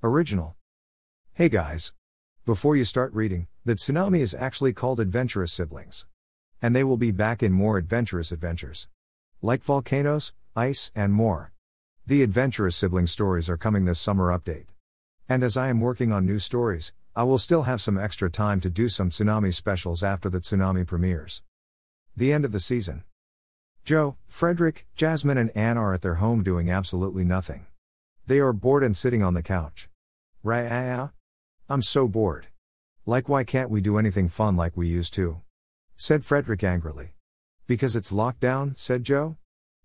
Original. Hey guys. Before you start reading, the tsunami is actually called Adventurous Siblings. And they will be back in more adventurous adventures. Like volcanoes, ice, and more. The Adventurous Siblings stories are coming this summer update. And as I am working on new stories, I will still have some extra time to do some tsunami specials after the tsunami premieres. The end of the season. Joe, Frederick, Jasmine, and Anne are at their home doing absolutely nothing. They are bored and sitting on the couch. Raya? I'm so bored. Like, why can't we do anything fun like we used to? said Frederick angrily. Because it's locked down, said Joe.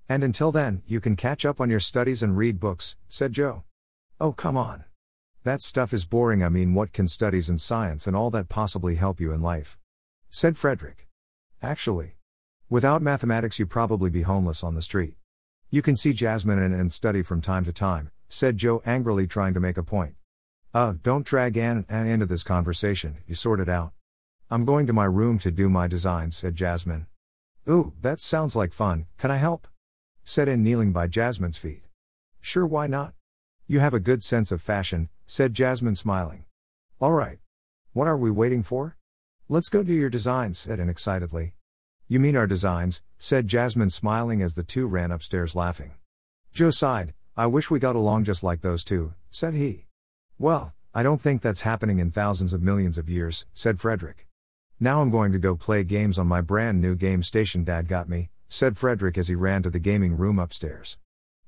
And until then, you can catch up on your studies and read books, said Joe. Oh, come on. That stuff is boring. I mean, what can studies and science and all that possibly help you in life? said Frederick. Actually, without mathematics, you'd probably be homeless on the street. You can see Jasmine and, and study from time to time, said Joe angrily, trying to make a point. Uh, don't drag Anne, Anne into this conversation, you sort it out. I'm going to my room to do my designs, said Jasmine. Ooh, that sounds like fun, can I help? said Anne kneeling by Jasmine's feet. Sure, why not? You have a good sense of fashion, said Jasmine smiling. All right. What are we waiting for? Let's go do your designs, said Anne excitedly. You mean our designs, said Jasmine smiling as the two ran upstairs laughing. Joe sighed, I wish we got along just like those two, said he. Well, I don't think that's happening in thousands of millions of years, said Frederick. Now I'm going to go play games on my brand new game station Dad got me, said Frederick as he ran to the gaming room upstairs.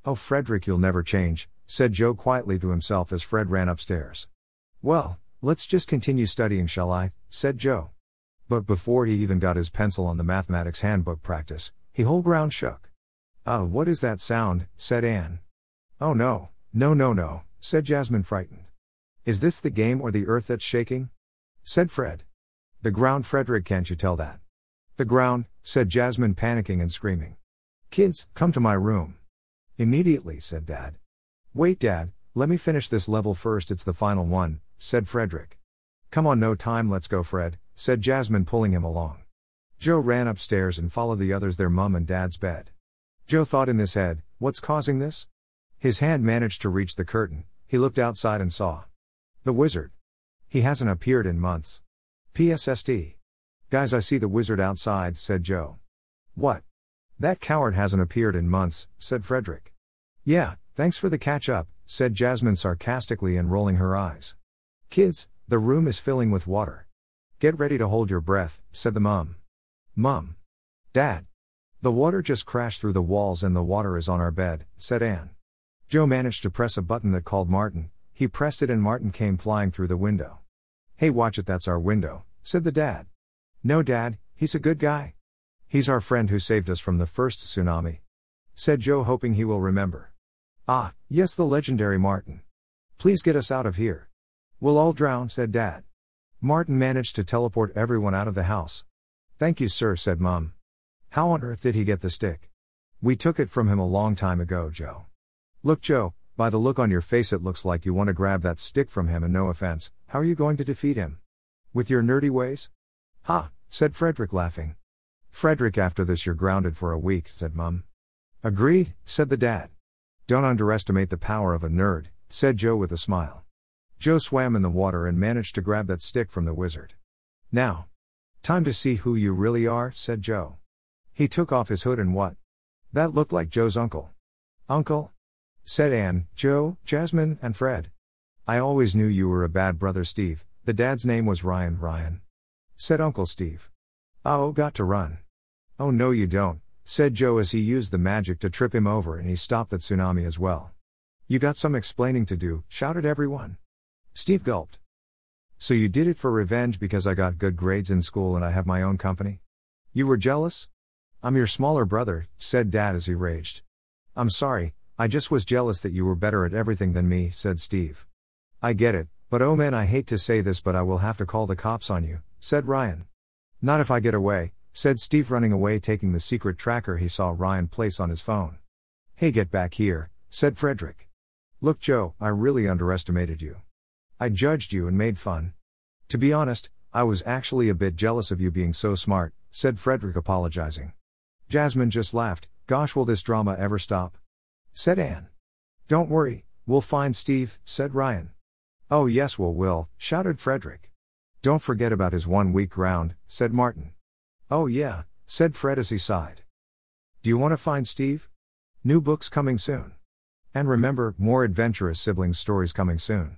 Oh, Frederick, you'll never change, said Joe quietly to himself as Fred ran upstairs. Well, let's just continue studying, shall I? said Joe. But before he even got his pencil on the mathematics handbook practice, he whole ground shook. Ah, uh, what is that sound? said Anne. Oh no, no, no, no, said Jasmine frightened. Is this the game or the earth that's shaking? said Fred. The ground, Frederick, can't you tell that? The ground, said Jasmine, panicking and screaming. Kids, come to my room. Immediately, said Dad. Wait, Dad, let me finish this level first, it's the final one, said Frederick. Come on, no time, let's go, Fred, said Jasmine, pulling him along. Joe ran upstairs and followed the others their mum and dad's bed. Joe thought in his head, what's causing this? His hand managed to reach the curtain, he looked outside and saw. The wizard. He hasn't appeared in months. PSSD. Guys, I see the wizard outside, said Joe. What? That coward hasn't appeared in months, said Frederick. Yeah, thanks for the catch up, said Jasmine sarcastically and rolling her eyes. Kids, the room is filling with water. Get ready to hold your breath, said the mum. Mum. Dad. The water just crashed through the walls and the water is on our bed, said Anne. Joe managed to press a button that called Martin, he pressed it and Martin came flying through the window. Hey, watch it, that's our window, said the dad. No, dad, he's a good guy. He's our friend who saved us from the first tsunami. Said Joe, hoping he will remember. Ah, yes, the legendary Martin. Please get us out of here. We'll all drown, said Dad. Martin managed to teleport everyone out of the house. Thank you, sir, said Mum. How on earth did he get the stick? We took it from him a long time ago, Joe. Look, Joe, by the look on your face, it looks like you want to grab that stick from him, and no offense, how are you going to defeat him? With your nerdy ways? Ha, said Frederick, laughing. Frederick, after this, you're grounded for a week, said Mum. Agreed, said the dad. Don't underestimate the power of a nerd, said Joe with a smile. Joe swam in the water and managed to grab that stick from the wizard. Now. Time to see who you really are, said Joe. He took off his hood and what? That looked like Joe's uncle. Uncle? Said Anne, Joe, Jasmine, and Fred. I always knew you were a bad brother, Steve. The dad's name was Ryan, Ryan. Said Uncle Steve. Oh, got to run. Oh, no, you don't, said Joe as he used the magic to trip him over and he stopped the tsunami as well. You got some explaining to do, shouted everyone. Steve gulped. So you did it for revenge because I got good grades in school and I have my own company? You were jealous? I'm your smaller brother, said Dad as he raged. I'm sorry, I just was jealous that you were better at everything than me, said Steve. I get it, but oh man, I hate to say this, but I will have to call the cops on you, said Ryan. Not if I get away, said Steve, running away, taking the secret tracker he saw Ryan place on his phone. Hey, get back here, said Frederick. Look, Joe, I really underestimated you. I judged you and made fun. To be honest, I was actually a bit jealous of you being so smart, said Frederick, apologizing. Jasmine just laughed, Gosh, will this drama ever stop? Said Anne. Don't worry, we'll find Steve, said Ryan. Oh, yes, we'll will, shouted Frederick. Don't forget about his one week round, said Martin. Oh, yeah, said Fred as he sighed. Do you want to find Steve? New books coming soon. And remember, more adventurous siblings stories coming soon.